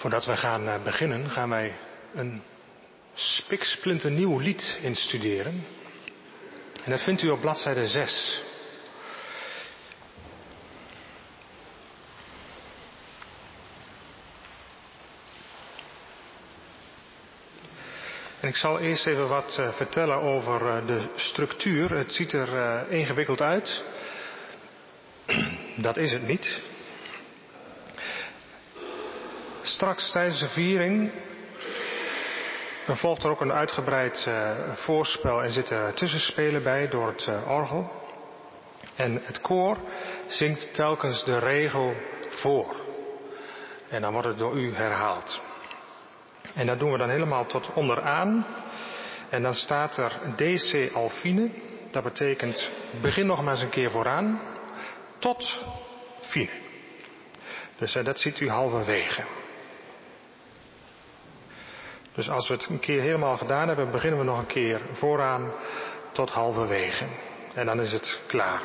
Voordat we gaan eh, beginnen, gaan wij een spiksplinternieuw lied instuderen. En dat vindt u op bladzijde 6. En ik zal eerst even wat uh, vertellen over uh, de structuur. Het ziet er ingewikkeld uit. Dat is het niet. Straks tijdens de viering volgt er ook een uitgebreid uh, voorspel en zitten tussenspelen bij door het uh, orgel. En het koor zingt telkens de regel voor. En dan wordt het door u herhaald. En dat doen we dan helemaal tot onderaan. En dan staat er DC Alfine. Dat betekent begin nog maar eens een keer vooraan. Tot fine. Dus uh, dat ziet u halverwege. Dus als we het een keer helemaal gedaan hebben, beginnen we nog een keer vooraan tot halverwege. En dan is het klaar.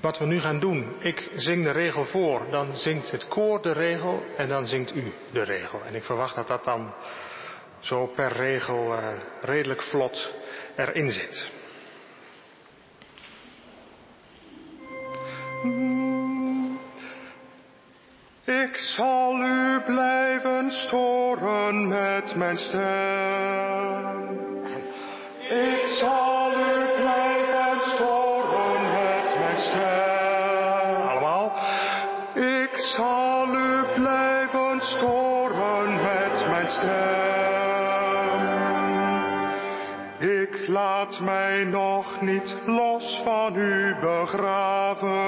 Wat we nu gaan doen, ik zing de regel voor, dan zingt het koor de regel en dan zingt u de regel. En ik verwacht dat dat dan zo per regel uh, redelijk vlot erin zit. Storen met mijn stem. Ik zal u blijven storen met mijn stem. Allemaal? Ik zal u blijven storen met mijn stem. Ik laat mij nog niet los van u begraven.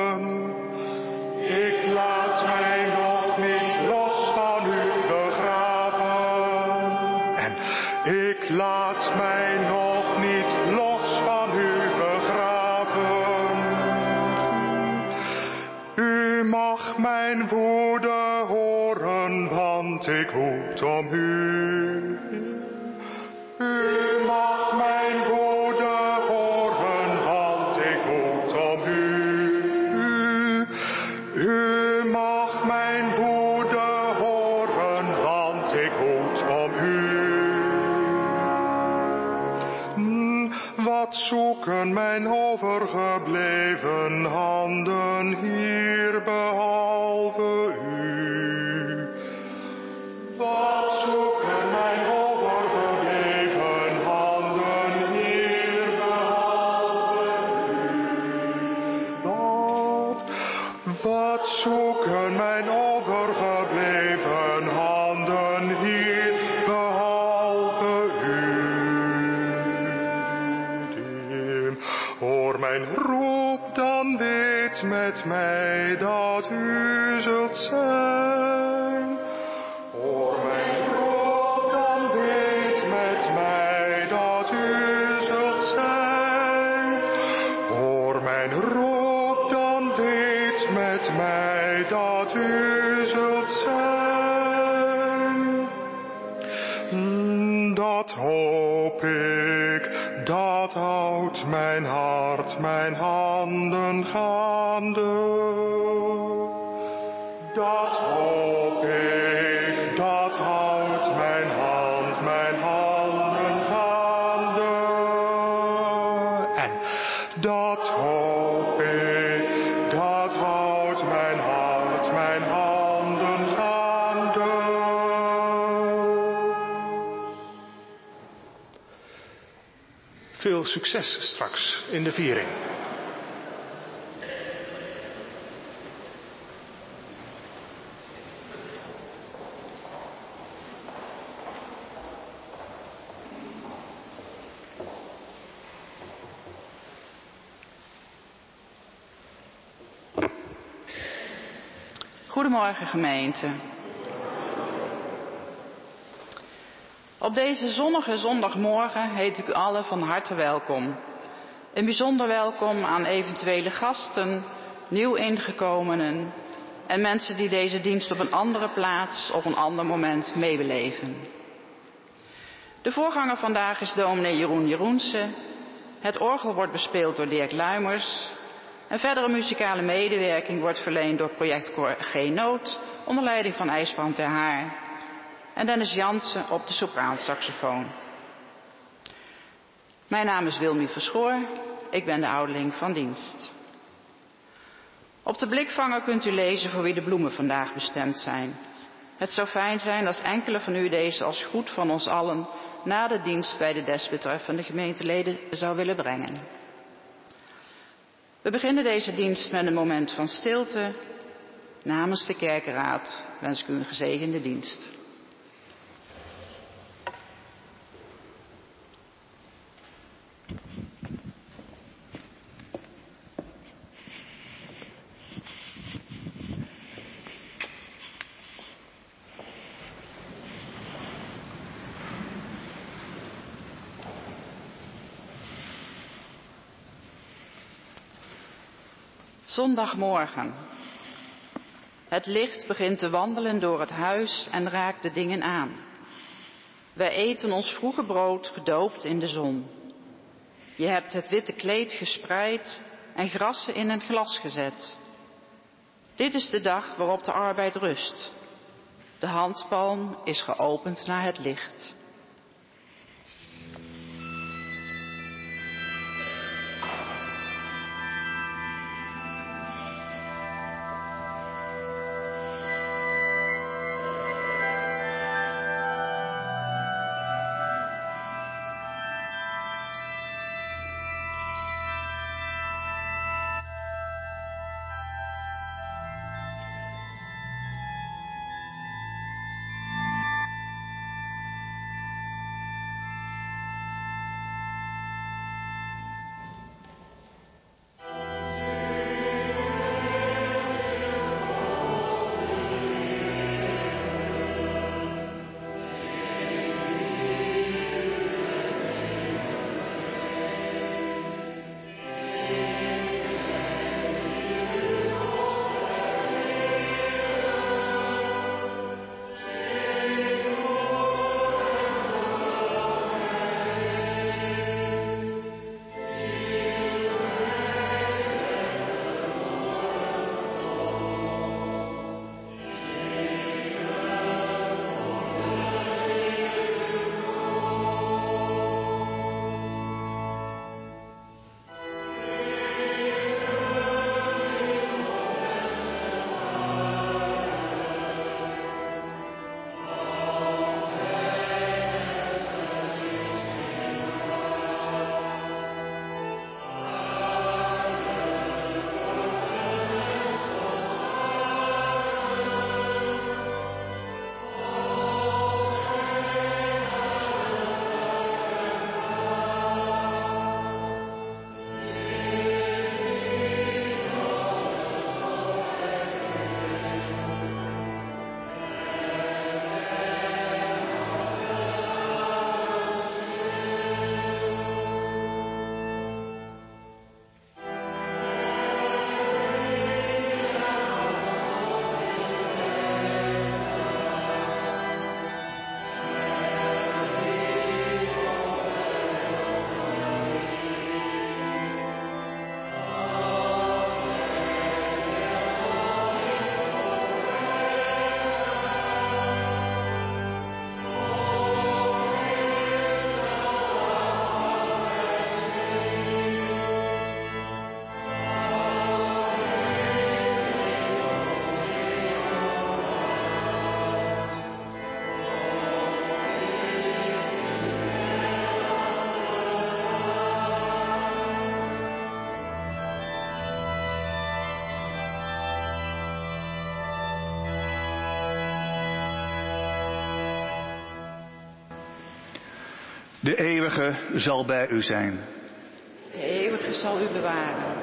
Succes straks in de viering. Goedemorgen gemeente. Op deze zonnige zondagmorgen heet ik u allen van harte welkom. Een bijzonder welkom aan eventuele gasten, nieuw ingekomenen en mensen die deze dienst op een andere plaats op een ander moment meebeleven. De voorganger vandaag is dominee Jeroen Jeroense. Het orgel wordt bespeeld door Dirk Luimers. En verdere muzikale medewerking wordt verleend door projectkoor G-Noot onder leiding van IJsbrand ter Haar en Dennis Jansen op de sopraansaxofoon. Mijn naam is Wilmy Verschoor, ik ben de ouderling van dienst. Op de blikvanger kunt u lezen voor wie de bloemen vandaag bestemd zijn. Het zou fijn zijn als enkele van u deze als goed van ons allen na de dienst bij de desbetreffende gemeenteleden zou willen brengen. We beginnen deze dienst met een moment van stilte. Namens de kerkenraad wens ik u een gezegende dienst. Zondagmorgen. Het licht begint te wandelen door het huis en raakt de dingen aan. Wij eten ons vroege brood gedoopt in de zon. Je hebt het witte kleed gespreid en grassen in een glas gezet. Dit is de dag waarop de arbeid rust. De handpalm is geopend naar het licht. De eeuwige zal bij u zijn. De eeuwige zal u bewaren.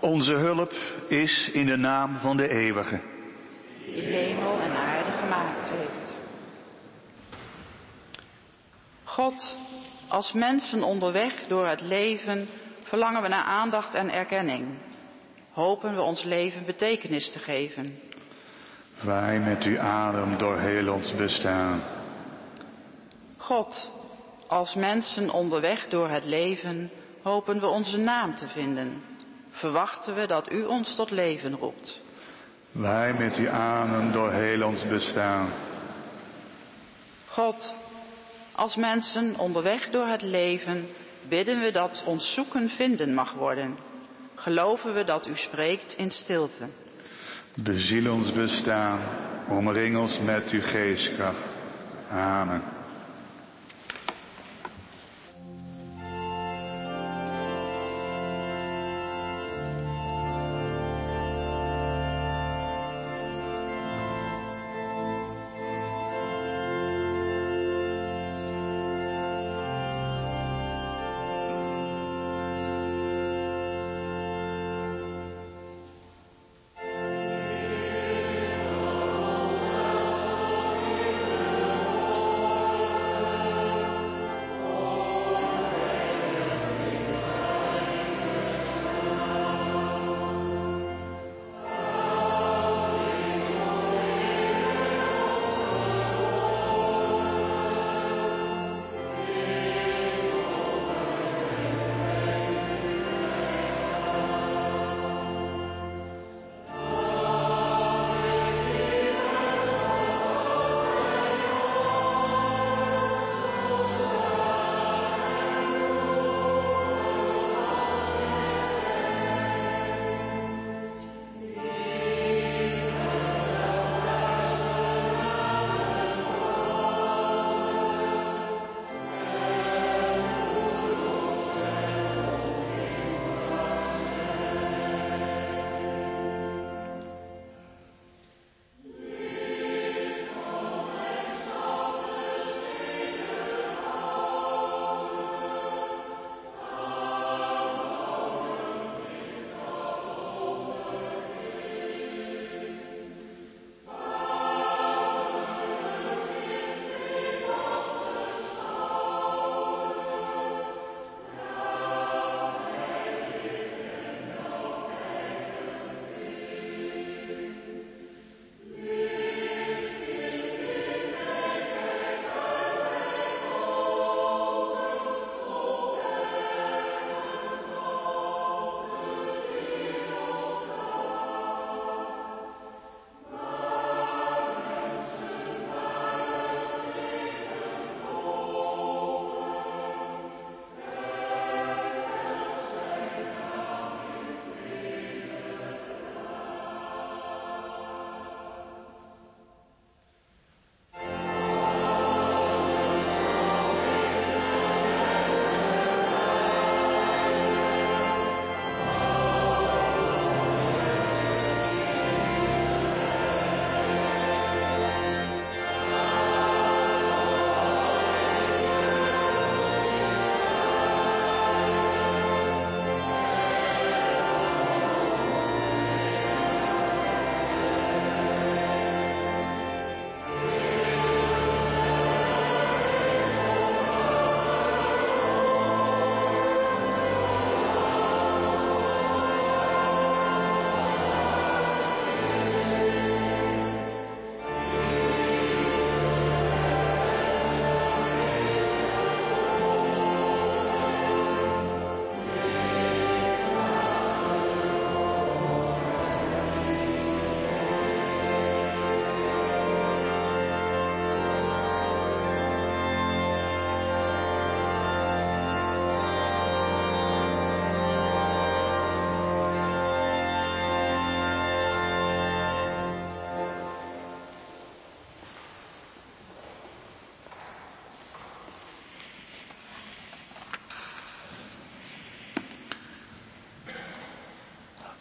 Onze hulp is in de naam van de eeuwige. Die hemel en aarde gemaakt heeft. God, als mensen onderweg door het leven verlangen we naar aandacht en erkenning. Hopen we ons leven betekenis te geven. Wij met uw adem door heel ons bestaan. God, als mensen onderweg door het leven hopen we onze naam te vinden. Verwachten we dat u ons tot leven roept. Wij met u amen door heel ons bestaan. God, als mensen onderweg door het leven bidden we dat ons zoeken vinden mag worden. Geloven we dat u spreekt in stilte. Beziel ons bestaan, omring ons met uw geestkracht. Amen.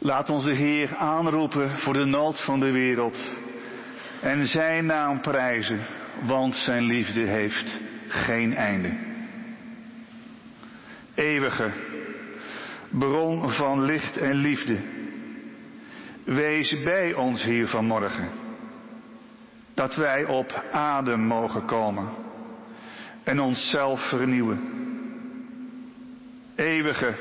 Laat onze Heer aanroepen voor de nood van de wereld en zijn naam prijzen, want zijn liefde heeft geen einde. Eeuwige, bron van licht en liefde, wees bij ons hier vanmorgen, dat wij op adem mogen komen en onszelf vernieuwen. Eeuwige,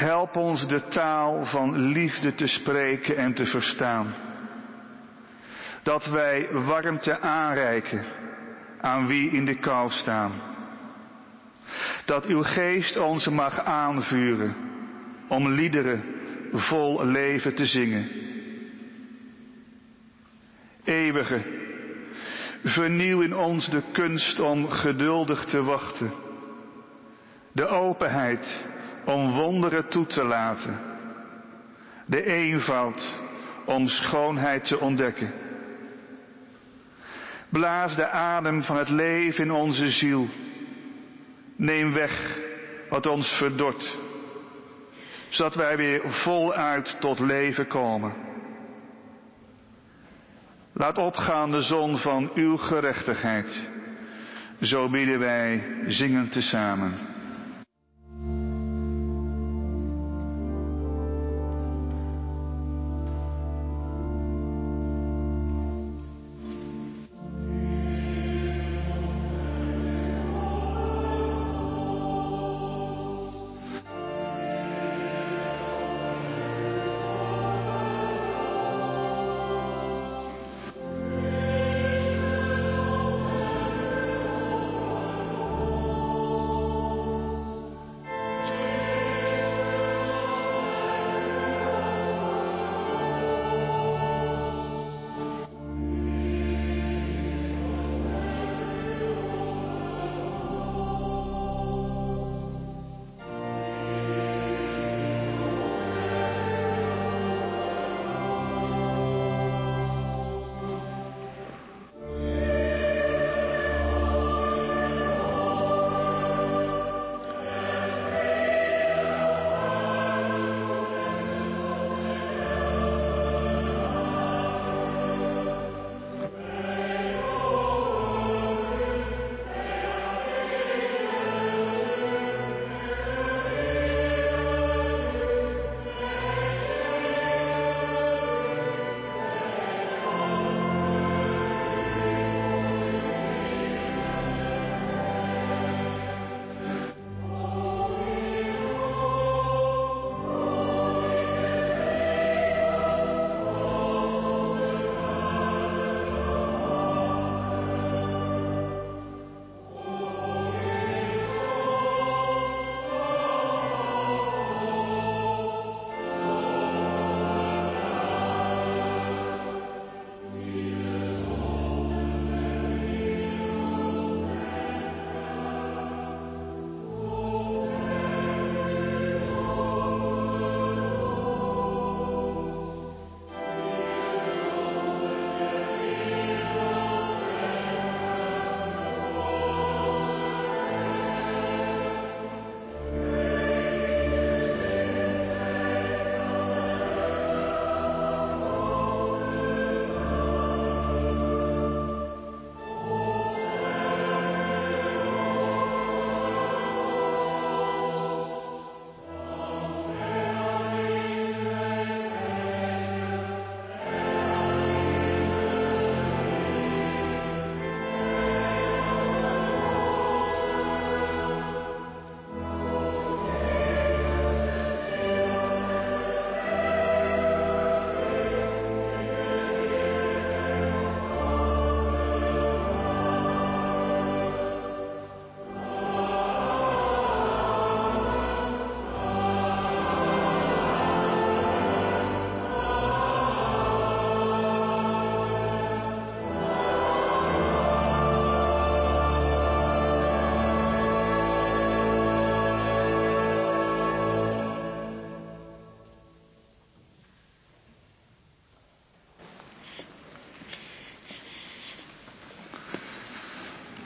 Help ons de taal van liefde te spreken en te verstaan. Dat wij warmte aanreiken aan wie in de kou staan. Dat uw geest ons mag aanvuren om liederen vol leven te zingen. Eeuwige, vernieuw in ons de kunst om geduldig te wachten. De openheid om wonderen toe te laten. De eenvoud om schoonheid te ontdekken. Blaas de adem van het leven in onze ziel. Neem weg wat ons verdort, zodat wij weer voluit tot leven komen. Laat opgaan de zon van uw gerechtigheid. Zo bidden wij zingend tezamen.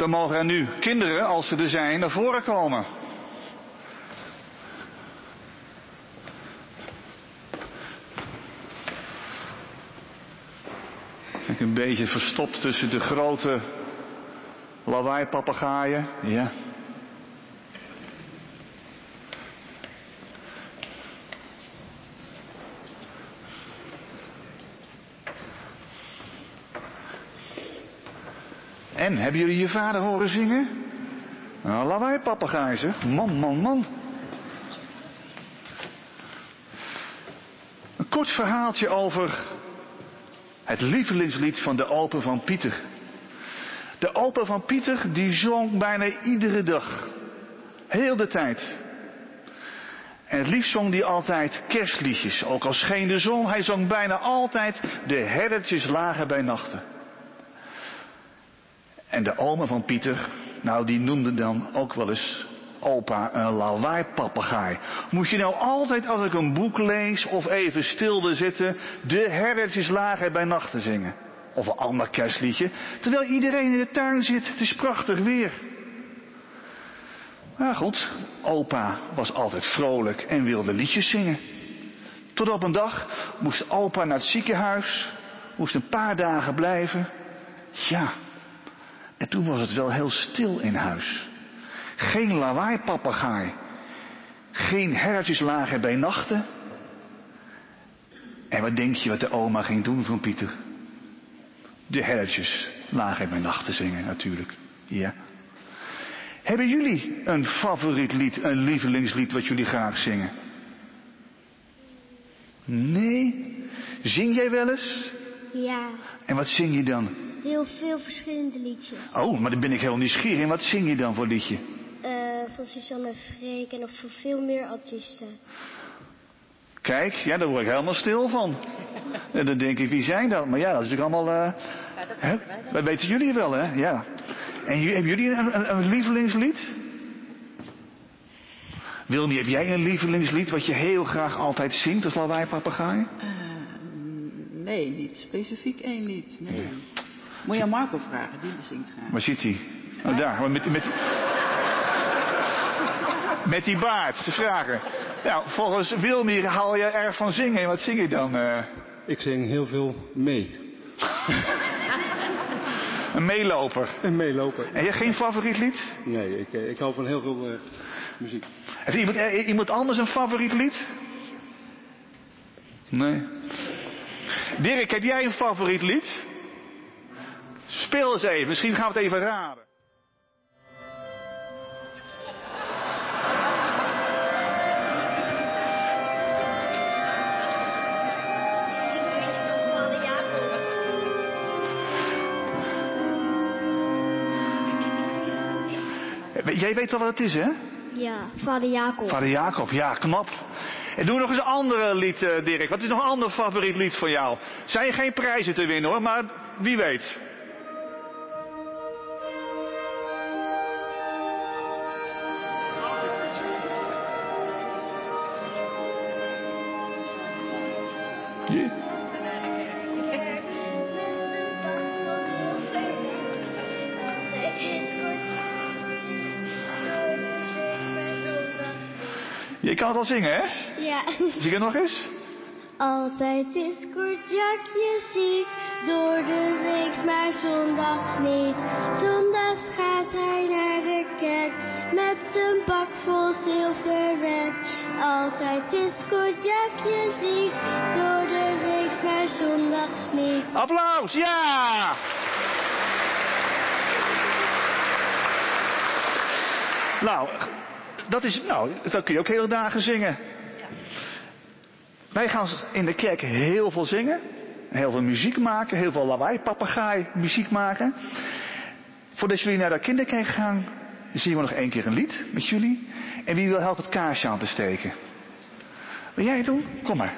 Dan mogen er nu kinderen, als ze er zijn, naar voren komen. Een beetje verstopt tussen de grote lawaai-papagaaien. Ja. En, hebben jullie je vader horen zingen? Nou, lawaai papegaai. Man, man, man. Een kort verhaaltje over het lievelingslied van de Open van Pieter. De Open van Pieter die zong bijna iedere dag. Heel de tijd. En het liefst zong hij altijd kerstliedjes. Ook al scheen de zon, hij zong bijna altijd de herdertjes lagen bij nachten. En de oma van Pieter, nou die noemde dan ook wel eens opa een lawaai-papegaai. Moet je nou altijd als ik een boek lees of even stil wil zitten, de herdertjes lagen bij nachten zingen? Of een ander kerstliedje, terwijl iedereen in de tuin zit, het is prachtig weer. Maar goed, opa was altijd vrolijk en wilde liedjes zingen. Tot op een dag moest opa naar het ziekenhuis, moest een paar dagen blijven. Ja, en toen was het wel heel stil in huis. Geen lawaai papegaai. Geen hertjes lagen bij nachten. En wat denk je wat de oma ging doen van Pieter? De hertjes lagen bij nachten zingen natuurlijk. Ja. Hebben jullie een favoriet lied, een lievelingslied wat jullie graag zingen? Nee? Zing jij wel eens? Ja, En wat zing je dan? Heel veel verschillende liedjes. Oh, maar dan ben ik heel nieuwsgierig. En wat zing je dan voor liedje? Eh, van Suzanne Freek en nog van veel meer artiesten. Kijk, ja, daar word ik helemaal stil van. En dan denk ik, wie zijn dat? Maar ja, dat is natuurlijk allemaal... eh hè? Dat weten jullie wel, hè? Ja. En hebben jullie een, een, een lievelingslied? Wilmy, heb jij een lievelingslied wat je heel graag altijd zingt als lawaai papegaai? Eh, nee, niet specifiek één niet. Nee. Moet je aan Marco vragen, die zingt graag. Waar zit hij? Oh, daar, met, met, met die baard, te vragen. Nou, volgens Wilmy haal je erg van zingen. Wat zing je dan? eh? Ik zing heel veel mee. een meeloper. En meelopen. En je geen favoriet lied? Nee, ik, eh, ik hou van heel veel eh, muziek. Heeft iemand, iemand anders een favoriet lied? Nee. Dirk, heb jij een favoriet lied? Speel eens even, misschien gaan we het even raden. Eh, Jij weet wel wat het is, hè? Ja, vader Jacob. Vader Jacob, ja, knap. En doe nog eens een andere lied, eh, Dirk. Wat is nog een ander favoriet lied van jou? Zijn geen prijzen te winnen hoor, maar wie weet. Je kan het al zingen, hè? Ja. Zing het nog eens. Altijd is Kortjakje ziek, door de week maar zondags niet. Zondags gaat hij naar de kerk, met een bak vol zilverwerk. Altijd is Kortjakje ziek, door de week maar zondags niet. Applaus, ja! Nou, dat is, nou, dat kun je ook hele dagen zingen. Wij gaan in de kerk heel veel zingen. Heel veel muziek maken. Heel veel lawaai, papegaai muziek maken. Voordat jullie naar de kinderkerk gaan, zingen we nog één keer een lied met jullie. En wie wil helpen het kaarsje aan te steken? Wil jij het doen? Kom maar.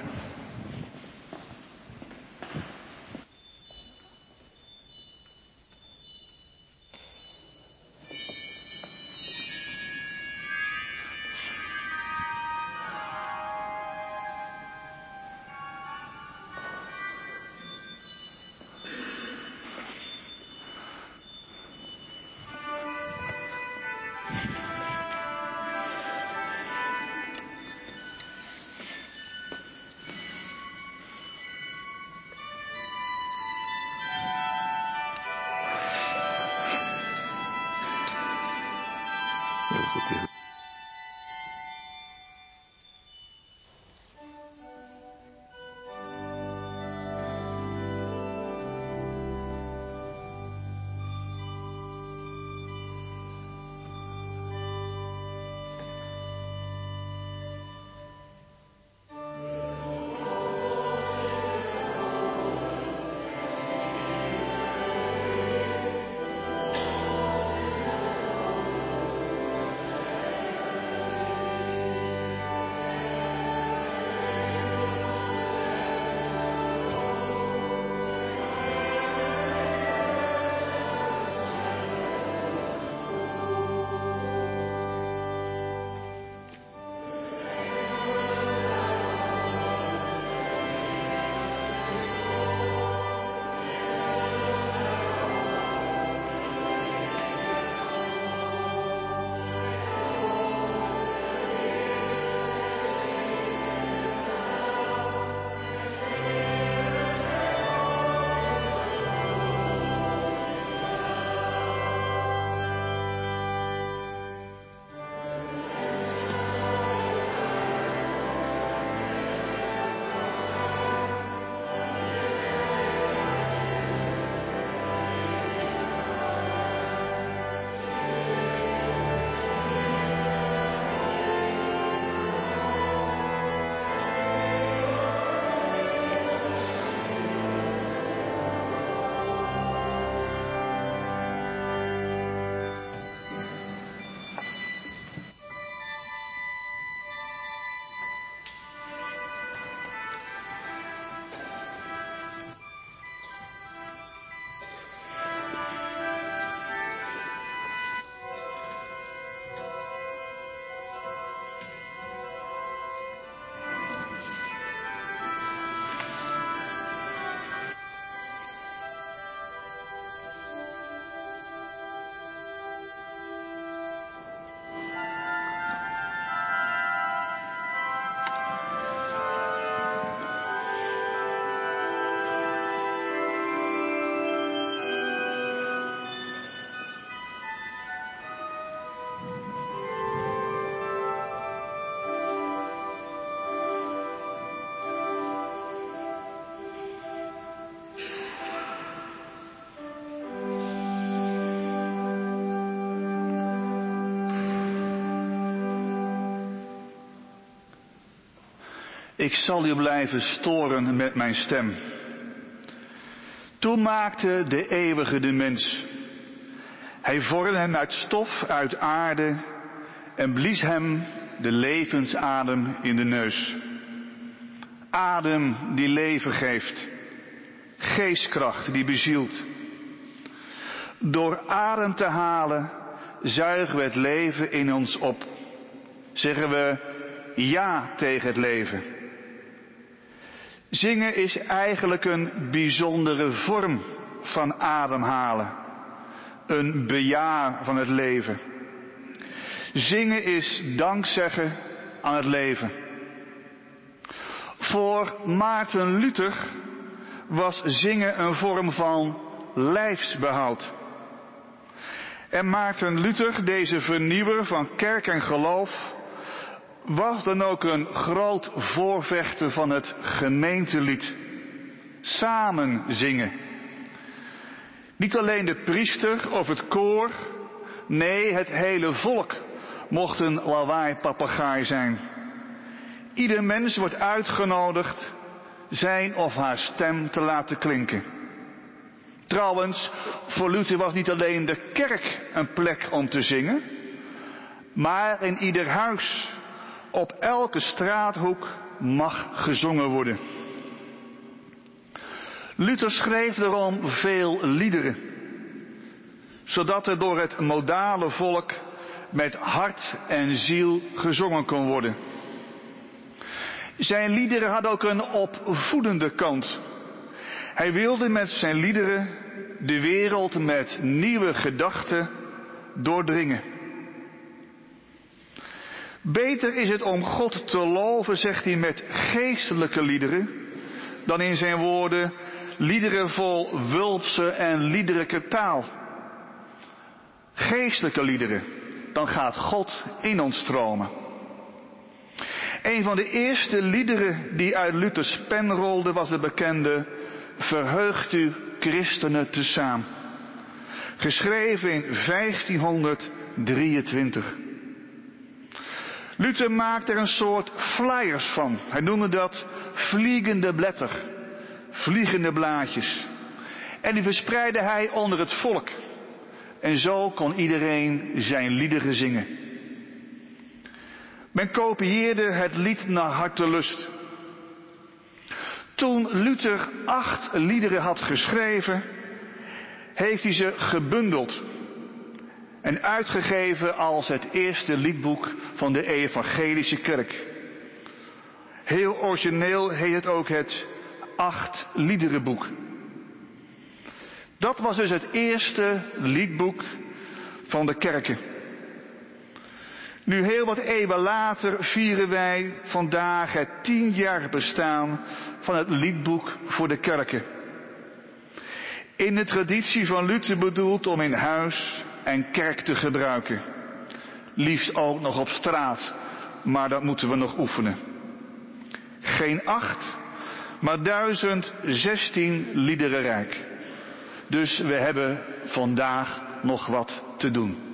Ik zal u blijven storen met mijn stem. Toen maakte de eeuwige de mens. Hij vormde hem uit stof, uit aarde en blies hem de levensadem in de neus. Adem die leven geeft. Geestkracht die bezielt. Door adem te halen zuigen we het leven in ons op. Zeggen we ja tegen het leven. Zingen is eigenlijk een bijzondere vorm van ademhalen. Een bejaar van het leven. Zingen is dankzeggen aan het leven. Voor Maarten Luther was zingen een vorm van lijfsbehoud. En Maarten Luther, deze vernieuwer van kerk en geloof, was dan ook een groot voorvechter van het gemeentelied. Samen zingen. Niet alleen de priester of het koor, nee, het hele volk mocht een lawaai-papegaai zijn. Ieder mens wordt uitgenodigd zijn of haar stem te laten klinken. Trouwens, voor Luther was niet alleen de kerk een plek om te zingen, maar in ieder huis, op elke straathoek mag gezongen worden. Luther schreef daarom veel liederen, zodat er door het modale volk met hart en ziel gezongen kon worden. Zijn liederen hadden ook een opvoedende kant. Hij wilde met zijn liederen de wereld met nieuwe gedachten doordringen. Beter is het om God te loven, zegt hij met geestelijke liederen, dan in zijn woorden liederen vol wulpse en liederlijke taal. Geestelijke liederen, dan gaat God in ons stromen. Een van de eerste liederen die uit Luthers pen rolde was de bekende Verheugt u christenen tezamen. Geschreven in 1523. Luther maakte er een soort flyers van. Hij noemde dat vliegende blätter, vliegende blaadjes. En die verspreidde hij onder het volk. En zo kon iedereen zijn liederen zingen. Men kopieerde het lied naar hartelust. Toen Luther acht liederen had geschreven, heeft hij ze gebundeld en uitgegeven als het eerste liedboek van de evangelische kerk. Heel origineel heet het ook het acht liederenboek. Dat was dus het eerste liedboek van de kerken. Nu heel wat eeuwen later vieren wij vandaag het tien jaar bestaan van het liedboek voor de kerken. In de traditie van Luther bedoeld om in huis en kerk te gebruiken. Liefst ook nog op straat, maar dat moeten we nog oefenen. Geen acht, maar duizend zestien liederen rijk. Dus we hebben vandaag nog wat te doen.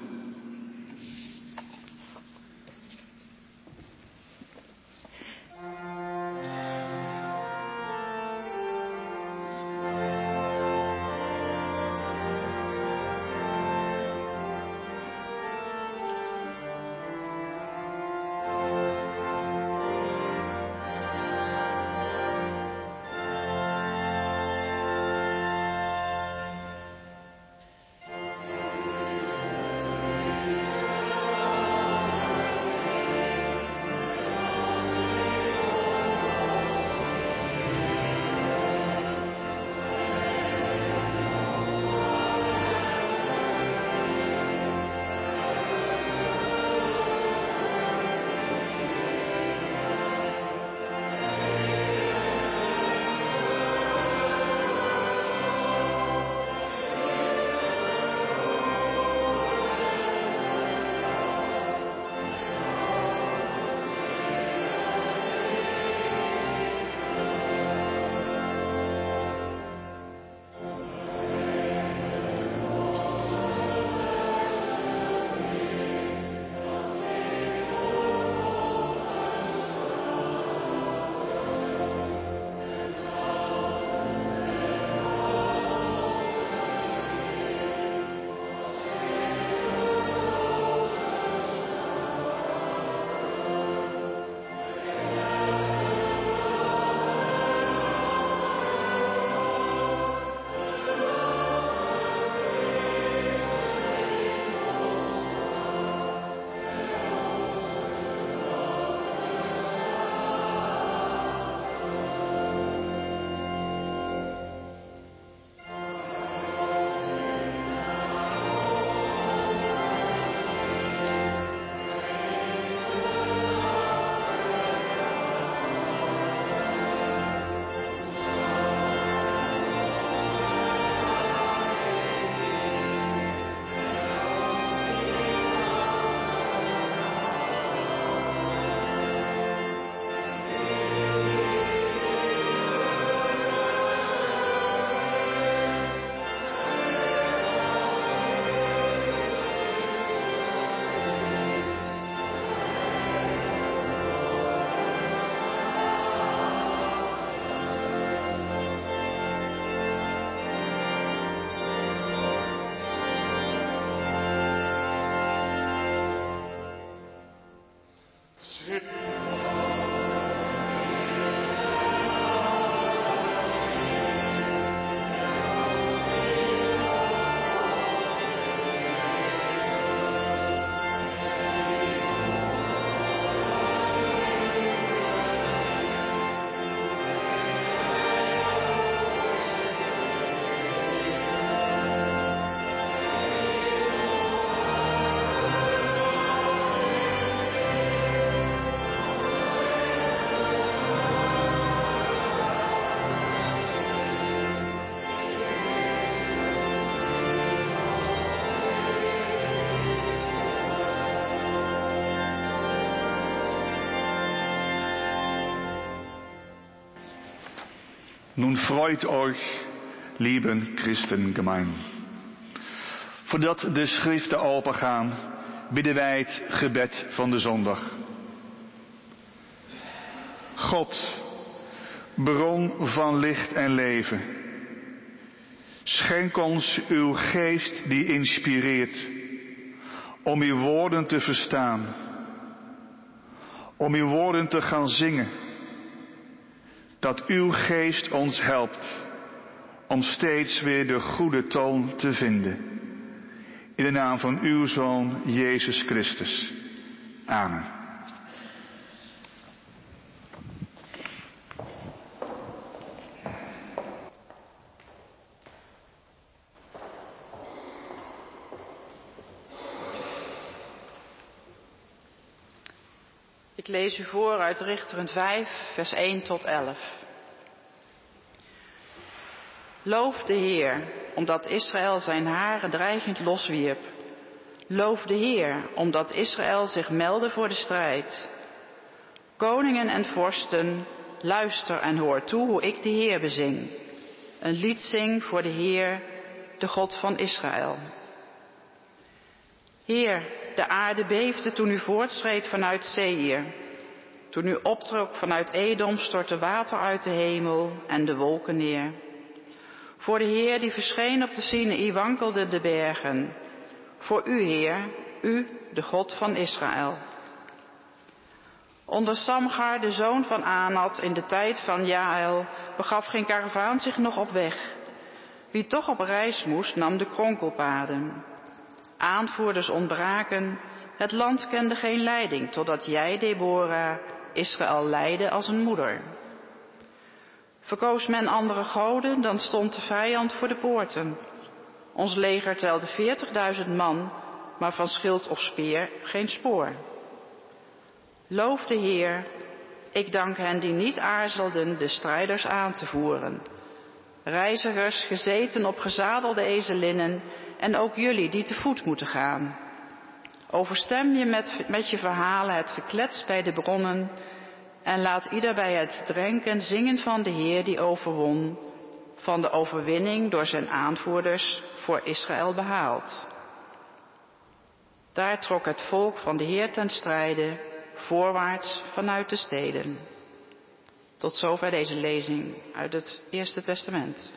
Amen. Nun freut euch, lieben Christengemein. Voordat de schriften opengaan, bidden wij het gebed van de zondag. God, bron van licht en leven, schenk ons uw geest die inspireert, om uw woorden te verstaan, om uw woorden te gaan zingen dat uw geest ons helpt om steeds weer de goede toon te vinden. In de naam van uw Zoon Jezus Christus. Amen. Ik lees u voor uit Richteren 5, vers 1 tot 11. Loof de Heer, omdat Israël zijn haren dreigend loswierp. Loof de Heer, omdat Israël zich meldde voor de strijd. Koningen en vorsten, luister en hoor toe hoe ik de Heer bezing. Een lied zing voor de Heer, de God van Israël. Heer, de aarde beefde toen u voortschreed vanuit Seir. Toen u optrok vanuit Edom stortte water uit de hemel en de wolken neer. Voor de Heer die verscheen op de Sinaï wankelden de bergen. Voor u, Heer, u, de God van Israël. Onder Samgar, de zoon van Anat, in de tijd van Jaël, begaf geen karavaan zich nog op weg. Wie toch op reis moest, nam de kronkelpaden. Aanvoerders ontbraken, het land kende geen leiding, totdat jij, Deborah, Israël leidde als een moeder. Verkoos men andere goden, dan stond de vijand voor de poorten. Ons leger telde veertigduizend man, maar van schild of speer geen spoor. Loof de Heer, ik dank hen die niet aarzelden de strijders aan te voeren. Reizigers gezeten op gezadelde ezelinnen en ook jullie die te voet moeten gaan. Overstem je met, met je verhalen het geklets bij de bronnen en laat ieder bij het drinken zingen van de Heer die overwon, van de overwinning door zijn aanvoerders voor Israël behaald. Daar trok het volk van de Heer ten strijde, voorwaarts vanuit de steden. Tot zover deze lezing uit het Eerste Testament.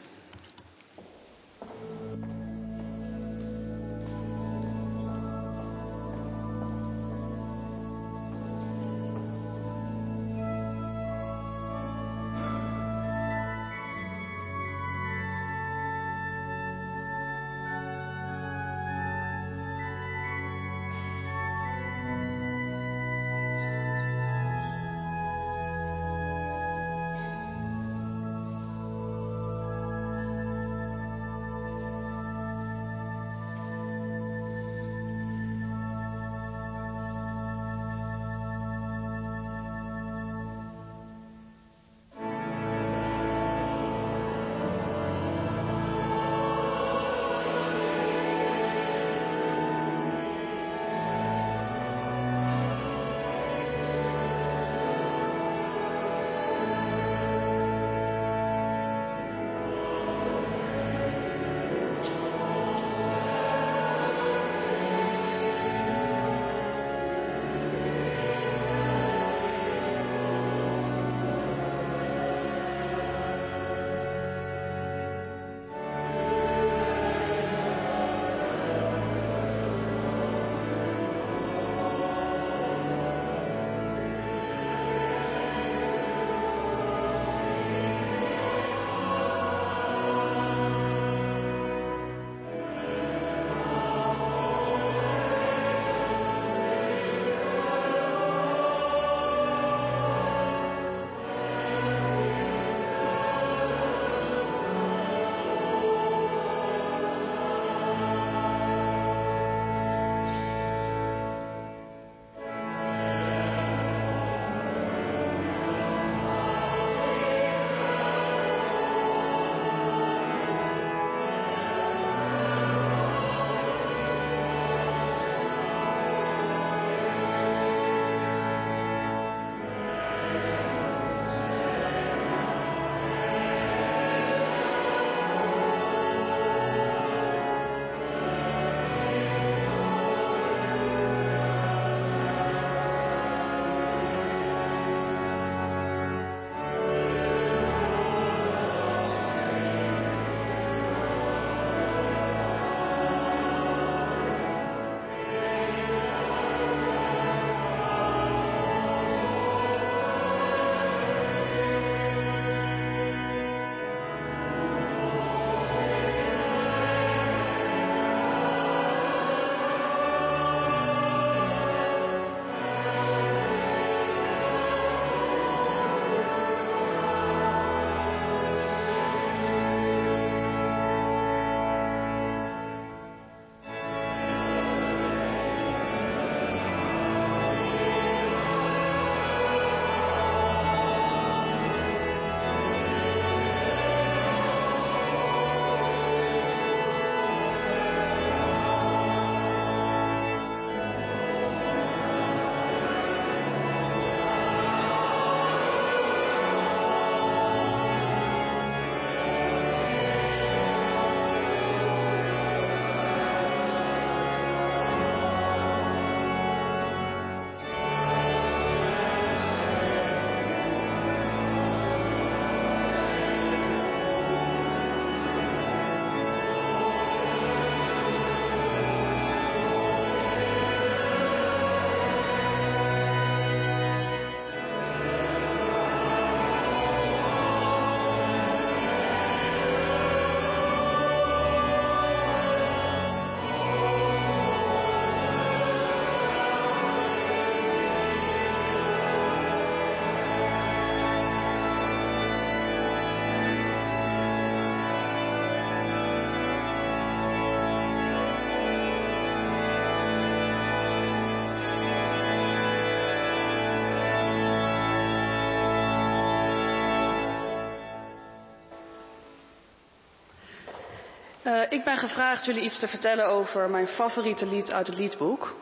Uh, ik ben gevraagd jullie iets te vertellen over mijn favoriete lied uit het liedboek.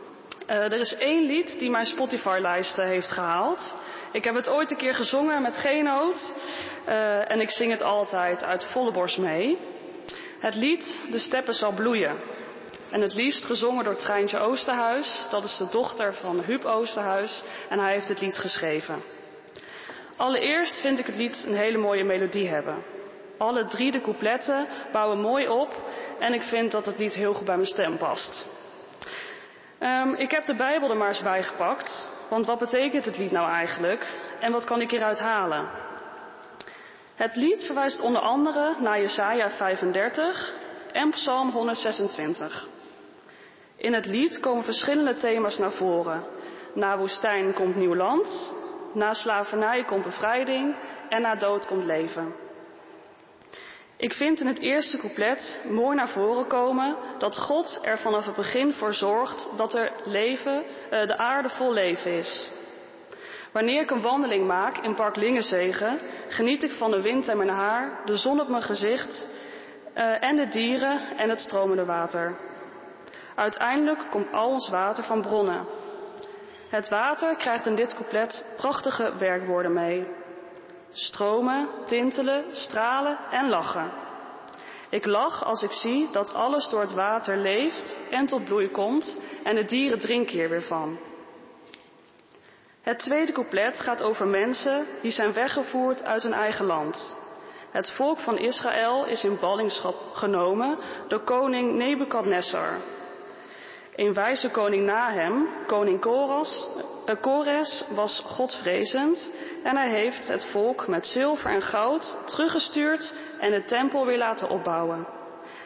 Uh, er is één lied die mijn Spotify-lijsten heeft gehaald. Ik heb het ooit een keer gezongen met geen noot. Uh, en ik zing het altijd uit volle borst mee. Het lied De Steppen zal bloeien. En het liefst gezongen door Treintje Oosterhuis. Dat is de dochter van Huub Oosterhuis. En hij heeft het lied geschreven. Allereerst vind ik het lied een hele mooie melodie hebben. Alle drie de coupletten bouwen mooi op en ik vind dat het lied heel goed bij mijn stem past. Um, ik heb de Bijbel er maar eens bij gepakt, want wat betekent het lied nou eigenlijk en wat kan ik hieruit halen? Het lied verwijst onder andere naar Jesaja 35 en Psalm 126. In het lied komen verschillende thema's naar voren. Na woestijn komt nieuw land, na slavernij komt bevrijding en na dood komt leven. Ik vind in het eerste couplet mooi naar voren komen dat God er vanaf het begin voor zorgt dat er leven, uh, de aarde vol leven is. Wanneer ik een wandeling maak in Park Lingenzegen, geniet ik van de wind in mijn haar, de zon op mijn gezicht uh, en de dieren en het stromende water. Uiteindelijk komt al ons water van bronnen. Het water krijgt in dit couplet prachtige werkwoorden mee. Stromen, tintelen, stralen en lachen. Ik lach als ik zie dat alles door het water leeft en tot bloei komt en de dieren drinken hier weer van. Het tweede couplet gaat over mensen die zijn weggevoerd uit hun eigen land. Het volk van Israël is in ballingschap genomen door koning Nebukadnessar. Een wijze koning na hem, koning Koras, uh, Kores, was godvrezend en hij heeft het volk met zilver en goud teruggestuurd en de tempel weer laten opbouwen.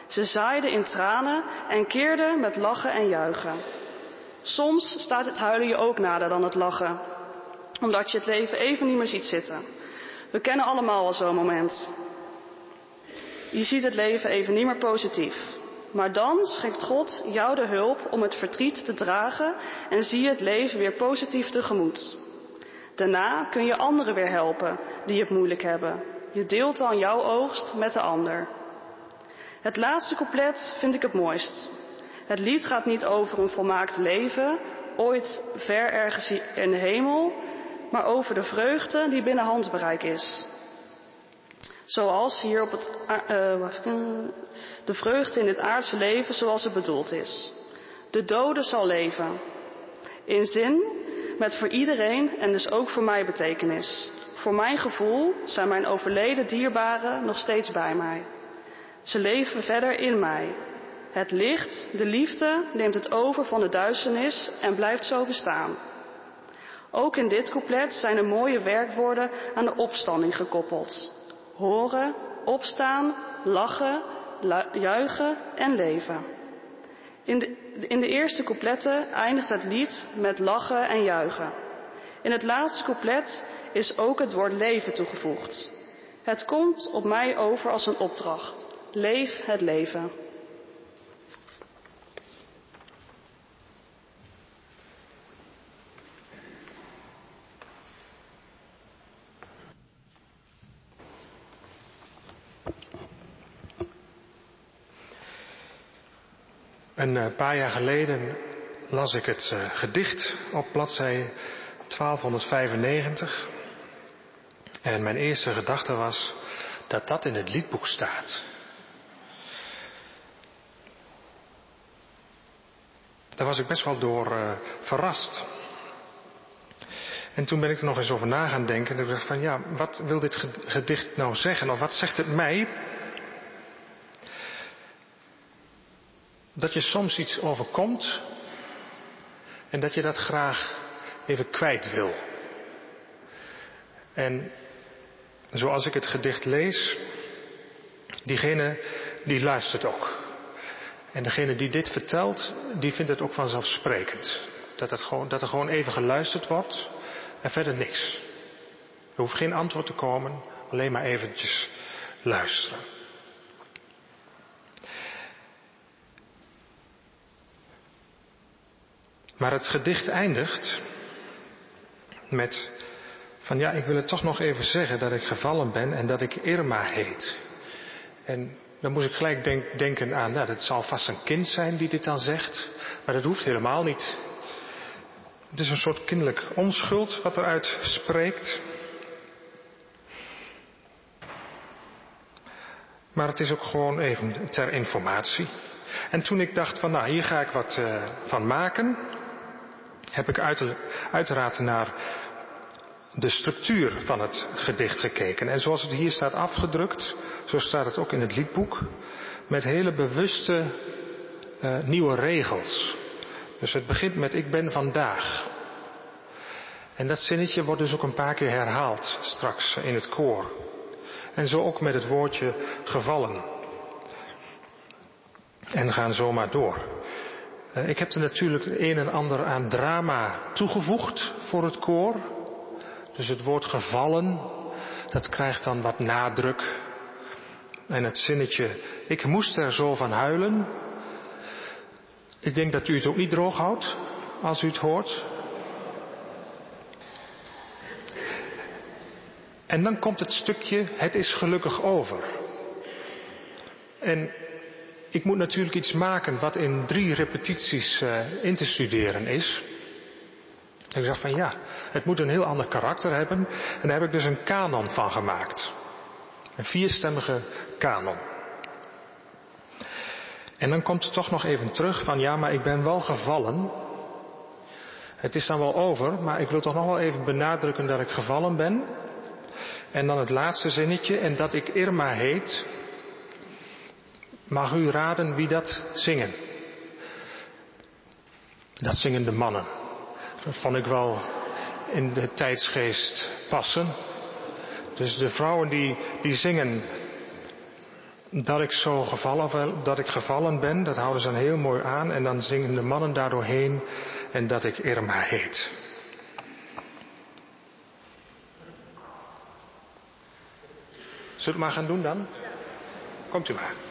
Ze zaaiden in tranen en keerden met lachen en juichen. Soms staat het huilen je ook nader dan het lachen, omdat je het leven even niet meer ziet zitten. We kennen allemaal al zo'n moment. Je ziet het leven even niet meer positief. Maar dan schenkt God jou de hulp om het verdriet te dragen en zie je het leven weer positief tegemoet. Daarna kun je anderen weer helpen die het moeilijk hebben. Je deelt dan jouw oogst met de ander. Het laatste couplet vind ik het mooist. Het lied gaat niet over een volmaakt leven, ooit ver ergens in de hemel, maar over de vreugde die binnen handbereik is. Zoals hier op het, uh, de vreugde in het aardse leven zoals het bedoeld is. De dode zal leven. In zin met voor iedereen en dus ook voor mij betekenis. Voor mijn gevoel zijn mijn overleden dierbaren nog steeds bij mij. Ze leven verder in mij. Het licht, de liefde, neemt het over van de duisternis en blijft zo bestaan. Ook in dit couplet zijn er mooie werkwoorden aan de opstanding gekoppeld. Horen, opstaan, lachen, juichen en leven. In de, eerste coupletten eindigt het lied met lachen en juichen. In het laatste couplet is ook het woord leven toegevoegd. Het komt op mij over als een opdracht. Leef het leven. Een eh, paar jaar geleden las ik het uh, gedicht op bladzij 1295. En mijn eerste gedachte was dat dat in het liedboek staat. Daar was ik best wel door uh, verrast. En toen ben ik er nog eens over na gaan denken. En ik dacht van ja, wat wil dit gedicht nou zeggen? Of wat zegt het mij? Dat je soms iets overkomt en dat je dat graag even kwijt wil. En zoals ik het gedicht lees, diegene die luistert ook. En degene die dit vertelt, die vindt het ook vanzelfsprekend. Dat, het gewoon, dat er gewoon even geluisterd wordt en verder niks. Er hoeft geen antwoord te komen, alleen maar eventjes luisteren. Maar het gedicht eindigt met van ja, ik wil het toch nog even zeggen dat ik gevallen ben en dat ik Irma heet. En dan moest ik gelijk denk, denken aan, nou, dat zal vast een kind zijn die dit dan zegt. Maar dat hoeft helemaal niet. Het is een soort kinderlijk onschuld wat eruit spreekt. Maar het is ook gewoon even ter informatie. En toen ik dacht van nou hier ga ik wat uh, van maken, heb ik uit, uiteraard naar de structuur van het gedicht gekeken. En zoals het hier staat afgedrukt, zo staat het ook in het liedboek, met hele bewuste uh, nieuwe regels. Dus het begint met ik ben vandaag. En dat zinnetje wordt dus ook een paar keer herhaald straks in het koor. En zo ook met het woordje gevallen. En gaan zomaar door. Uh, ik heb er natuurlijk een en ander aan drama toegevoegd voor het koor. Dus het woord gevallen, dat krijgt dan wat nadruk. En het zinnetje, ik moest er zo van huilen. Ik denk dat u het ook niet droog houdt als u het hoort. En dan komt het stukje, het is gelukkig over. En ik moet natuurlijk iets maken wat in drie repetities uh, in te studeren is. En ik dacht van ja, het moet een heel ander karakter hebben. En daar heb ik dus een kanon van gemaakt. Een vierstemmige kanon. En dan komt het toch nog even terug van ja, maar ik ben wel gevallen. Het is dan wel over, maar ik wil toch nog wel even benadrukken dat ik gevallen ben. En dan het laatste zinnetje, en dat ik Irma heet. Mag u raden wie dat zingen? Dat zingen de mannen. Dat vond ik wel in de tijdsgeest passen. Dus de vrouwen die, die zingen dat ik zo gevallen, dat ik gevallen ben, dat houden ze dan heel mooi aan. En dan zingen de mannen daardoorheen en dat ik Irma heet. Zullen we het maar gaan doen dan? Komt u maar.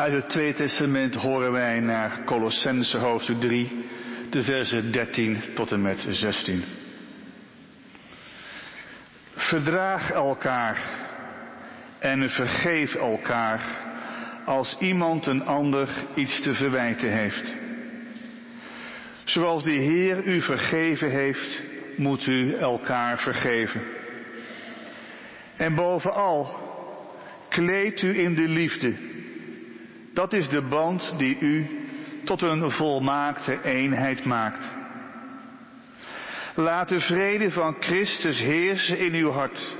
Uit het Tweede Testament horen wij naar Colossense hoofdstuk 3, de versen 13 tot en met 16. Verdraag elkaar en vergeef elkaar als iemand een ander iets te verwijten heeft. Zoals de Heer u vergeven heeft, moet u elkaar vergeven. En bovenal, kleed u in de liefde. Dat is de band die u tot een volmaakte eenheid maakt. Laat de vrede van Christus heersen in uw hart,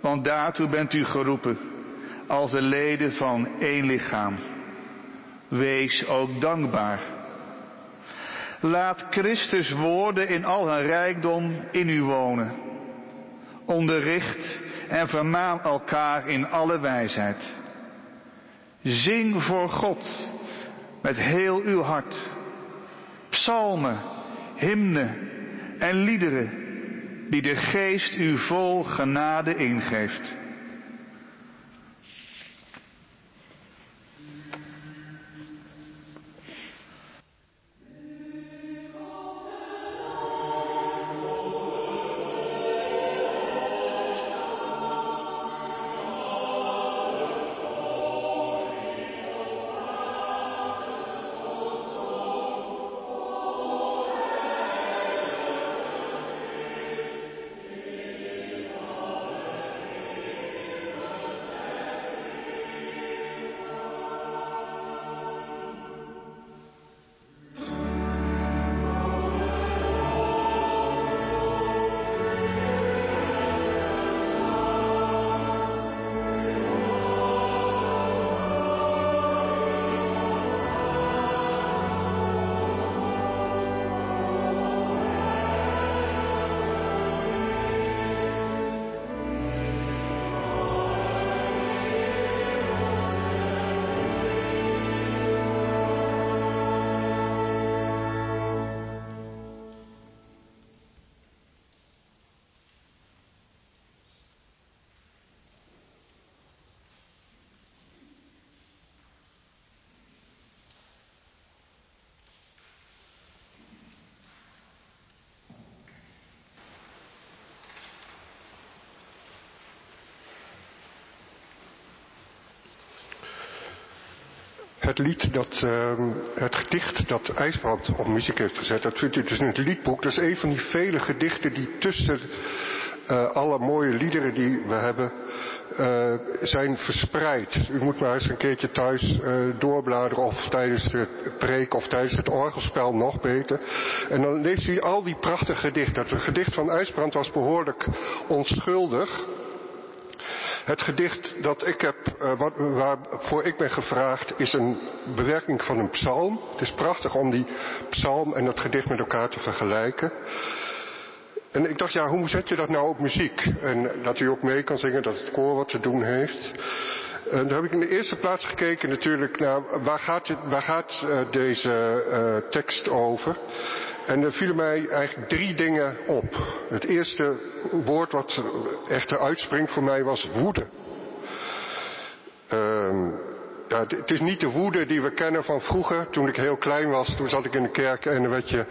want daartoe bent u geroepen als de leden van één lichaam. Wees ook dankbaar. Laat Christus woorden in al hun rijkdom in u wonen. Onderricht en vermaan elkaar in alle wijsheid. Zing voor God met heel uw hart. Psalmen, hymnen en liederen die de geest u vol genade ingeeft. Het lied dat, uh, het gedicht dat IJsbrand op muziek heeft gezet, dat vindt u dus in het liedboek. Dat is een van die vele gedichten die tussen uh, alle mooie liederen die we hebben, uh, zijn verspreid. U moet maar eens een keertje thuis doorbladeren of tijdens de preek of tijdens het orgelspel nog beter. En dan leest u al die prachtige gedichten. Het gedicht van IJsbrand was behoorlijk onschuldig. Het gedicht dat ik heb, wat, waarvoor ik ben gevraagd, is een bewerking van een psalm. Het is prachtig om die psalm en dat gedicht met elkaar te vergelijken. En ik dacht, ja, hoe zet je dat nou op muziek? En dat u ook mee kan zingen, dat het koor wat te doen heeft. En daar heb ik in de eerste plaats gekeken natuurlijk naar waar gaat, waar gaat uh, deze uh, tekst over. En er vielen mij eigenlijk drie dingen op. Het eerste woord wat echter uitspringt voor mij was woede. Uh, ja, het is niet de woede die we kennen van vroeger. Toen ik heel klein was, toen zat ik in de kerk en dan werd je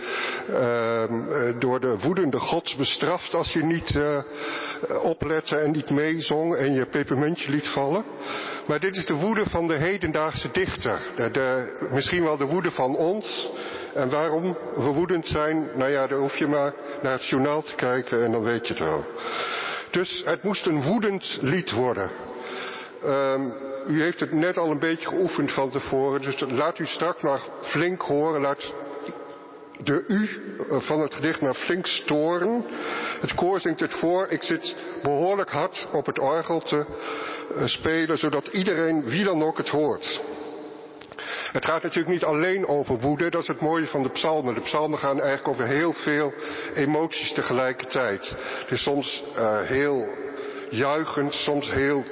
uh, door de woedende God bestraft als je niet uh, oplette en niet meezong en je pepermuntje liet vallen. Maar dit is de woede van de hedendaagse dichter. De, misschien wel de woede van ons. En waarom we woedend zijn, nou ja, dan hoef je maar naar het journaal te kijken en dan weet je het wel. Dus het moest een woedend lied worden. Um, u heeft het net al een beetje geoefend van tevoren, dus laat u straks maar flink horen. Laat de u van het gedicht maar flink storen. Het koor zingt het voor. Ik zit behoorlijk hard op het orgel te uh, spelen, zodat iedereen, wie dan ook, het hoort. Het gaat natuurlijk niet alleen over woede, dat is het mooie van de psalmen. De psalmen gaan eigenlijk over heel veel emoties tegelijkertijd. Is soms uh, heel juichend, soms heel,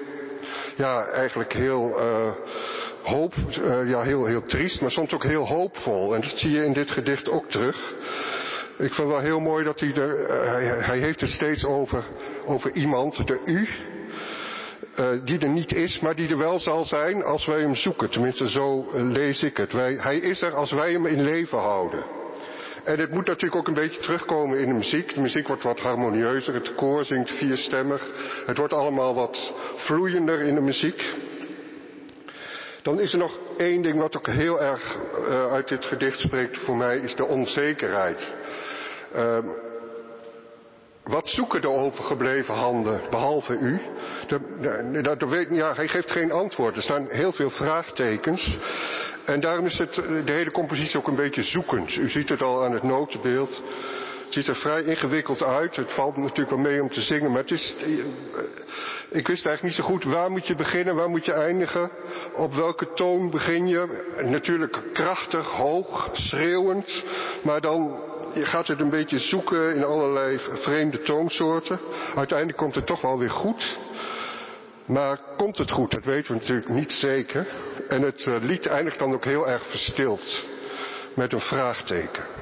ja, eigenlijk heel uh, hoop, uh, ja, heel, heel triest, maar soms ook heel hoopvol. En dat zie je in dit gedicht ook terug. Ik vind wel heel mooi dat hij er, hij, hij heeft het steeds over, over iemand, de u. uh, die er niet is, maar die er wel zal zijn als wij hem zoeken. Tenminste, zo uh, lees ik het. Wij, hij is er als wij hem in leven houden. En het moet natuurlijk ook een beetje terugkomen in de muziek. De muziek wordt wat harmonieuzer, het koor zingt vierstemmig. Het wordt allemaal wat vloeiender in de muziek. Dan is er nog één ding wat ook heel erg uh, uit dit gedicht spreekt voor mij, is de onzekerheid. Uh, wat zoeken de overgebleven handen, behalve u? Weet, ja, hij geeft geen antwoord. Er staan heel veel vraagtekens. En daarom is het, de hele compositie ook een beetje zoekend. U ziet het al aan het notenbeeld. Het ziet er vrij ingewikkeld uit. Het valt natuurlijk wel mee om te zingen, maar het is. Ik wist eigenlijk niet zo goed waar moet je beginnen, waar moet je eindigen. Op welke toon begin je? Natuurlijk krachtig, hoog, schreeuwend. Maar dan gaat het een beetje zoeken in allerlei vreemde toonsoorten. Uiteindelijk komt het toch wel weer goed. Maar komt het goed? Dat weten we natuurlijk niet zeker. En het lied eindigt dan ook heel erg verstild. Met een vraagteken.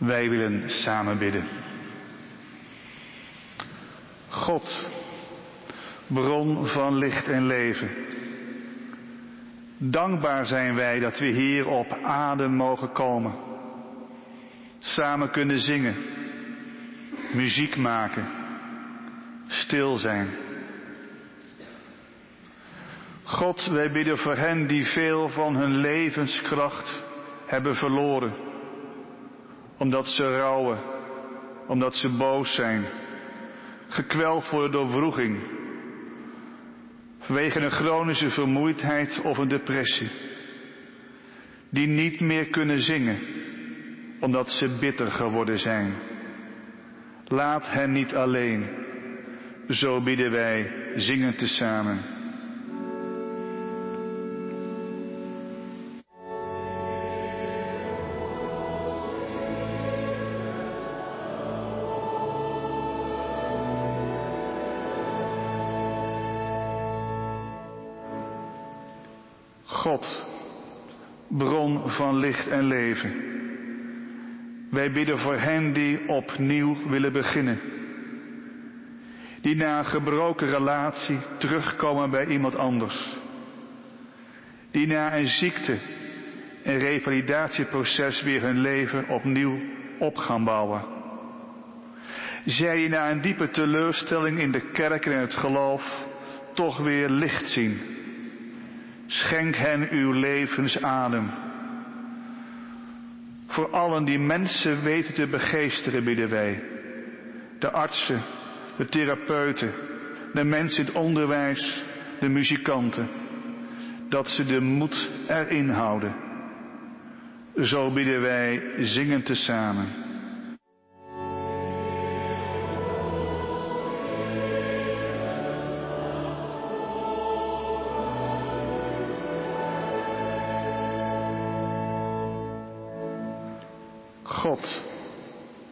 Wij willen samen bidden. God, bron van licht en leven. Dankbaar zijn wij dat we hier op adem mogen komen. Samen kunnen zingen, muziek maken, stil zijn. God, wij bidden voor hen die veel van hun levenskracht hebben verloren. Omdat ze rouwen, omdat ze boos zijn, gekweld worden door wroeging, vanwege een chronische vermoeidheid of een depressie, die niet meer kunnen zingen, omdat ze bitter geworden zijn. Laat hen niet alleen, zo bidden wij zingen tezamen. Van licht en leven. Wij bidden voor hen die opnieuw willen beginnen. Die na een gebroken relatie terugkomen bij iemand anders. Die na een ziekte en revalidatieproces weer hun leven opnieuw op gaan bouwen. Zij die na een diepe teleurstelling in de kerk en het geloof toch weer licht zien Schenk hen uw levensadem. Voor allen die mensen weten te begeesteren, bidden wij. De artsen, de therapeuten, de mensen in het onderwijs, de muzikanten. Dat ze de moed erin houden. Zo bidden wij zingend tezamen.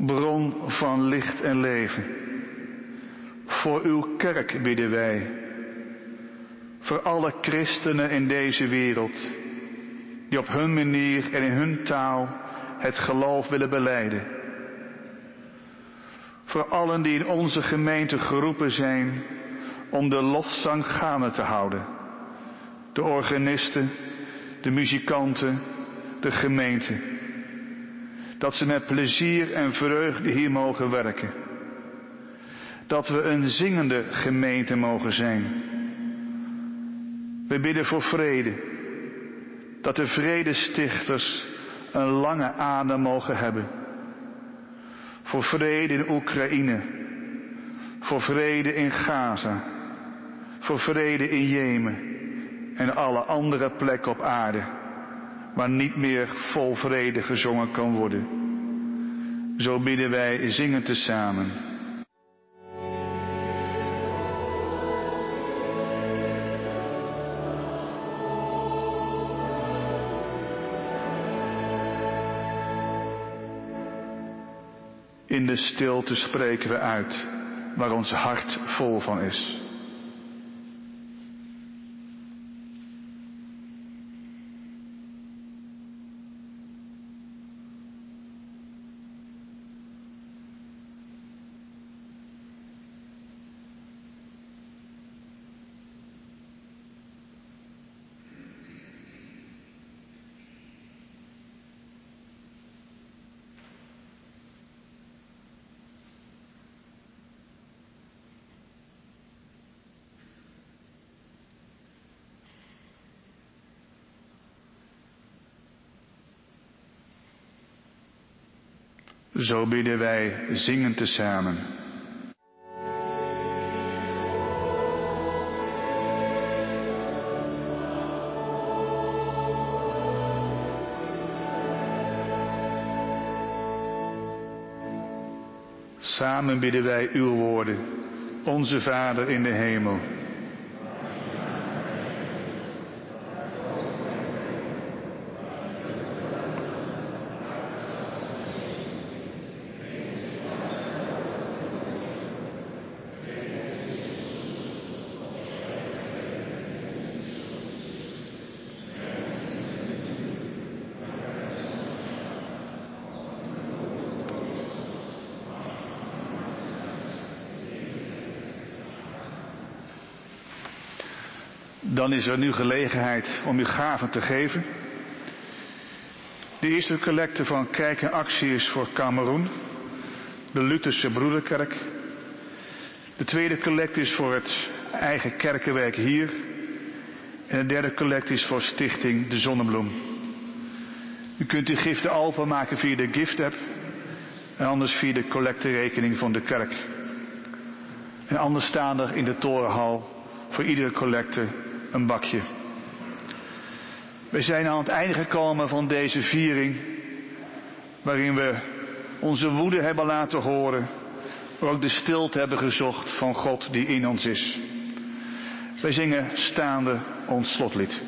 Bron van licht en leven. Voor uw kerk bidden wij. Voor alle christenen in deze wereld, die op hun manier en in hun taal het geloof willen beleiden. Voor allen die in onze gemeente geroepen zijn om de lofzang gaande te houden. De organisten, de muzikanten, de gemeente dat ze met plezier en vreugde hier mogen werken. Dat we een zingende gemeente mogen zijn. We bidden voor vrede. Dat de vredestichters een lange adem mogen hebben. Voor vrede in Oekraïne. Voor vrede in Gaza. Voor vrede in Jemen. En alle andere plekken op aarde waar niet meer vol vrede gezongen kan worden. Zo bidden wij zingen tezamen. In de stilte spreken we uit waar ons hart vol van is. Zo bidden wij zingen tezamen. Samen bidden wij uw woorden, onze Vader in de hemel. Dan is er nu gelegenheid om uw gaven te geven. De eerste collecte van Kijk en Actie is voor Cameroen, de Lutherse Broederkerk. De tweede collecte is voor het eigen kerkenwerk hier. En de derde collecte is voor Stichting De Zonnebloem. U kunt uw giften openmaken via de gift app en anders via de collecterekening van de kerk. En anders staan er in de torenhal voor iedere collecte een bakje. We zijn aan het einde gekomen van deze viering, waarin we onze woede hebben laten horen, maar ook de stilte hebben gezocht van God die in ons is. Wij zingen staande ons slotlied.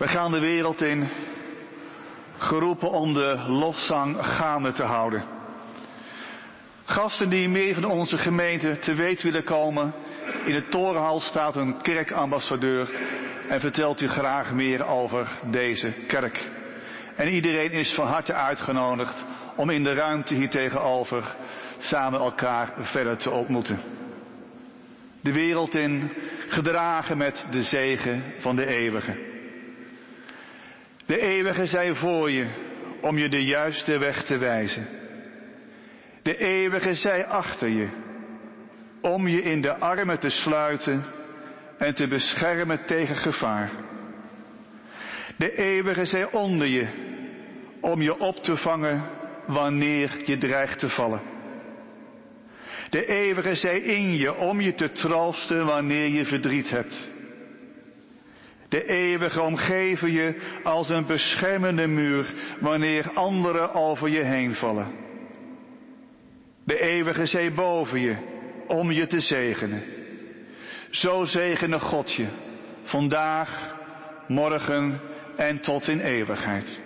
We gaan de wereld in, geroepen om de lofzang gaande te houden. Gasten die meer van onze gemeente te weten willen komen. In de torenhal staat een kerkambassadeur en vertelt u graag meer over deze kerk. En iedereen is van harte uitgenodigd om in de ruimte hier tegenover samen elkaar verder te ontmoeten. De wereld in, gedragen met de zegen van de eeuwige. De eeuwige zij voor je om je de juiste weg te wijzen. De eeuwige zij achter je om je in de armen te sluiten en te beschermen tegen gevaar. De eeuwige zij onder je om je op te vangen wanneer je dreigt te vallen. De eeuwige zij in je om je te troosten wanneer je verdriet hebt. De eeuwige omgeven je als een beschermende muur wanneer anderen over je heen vallen. De eeuwige zij boven je om je te zegenen. Zo zegene God je vandaag, morgen en tot in eeuwigheid.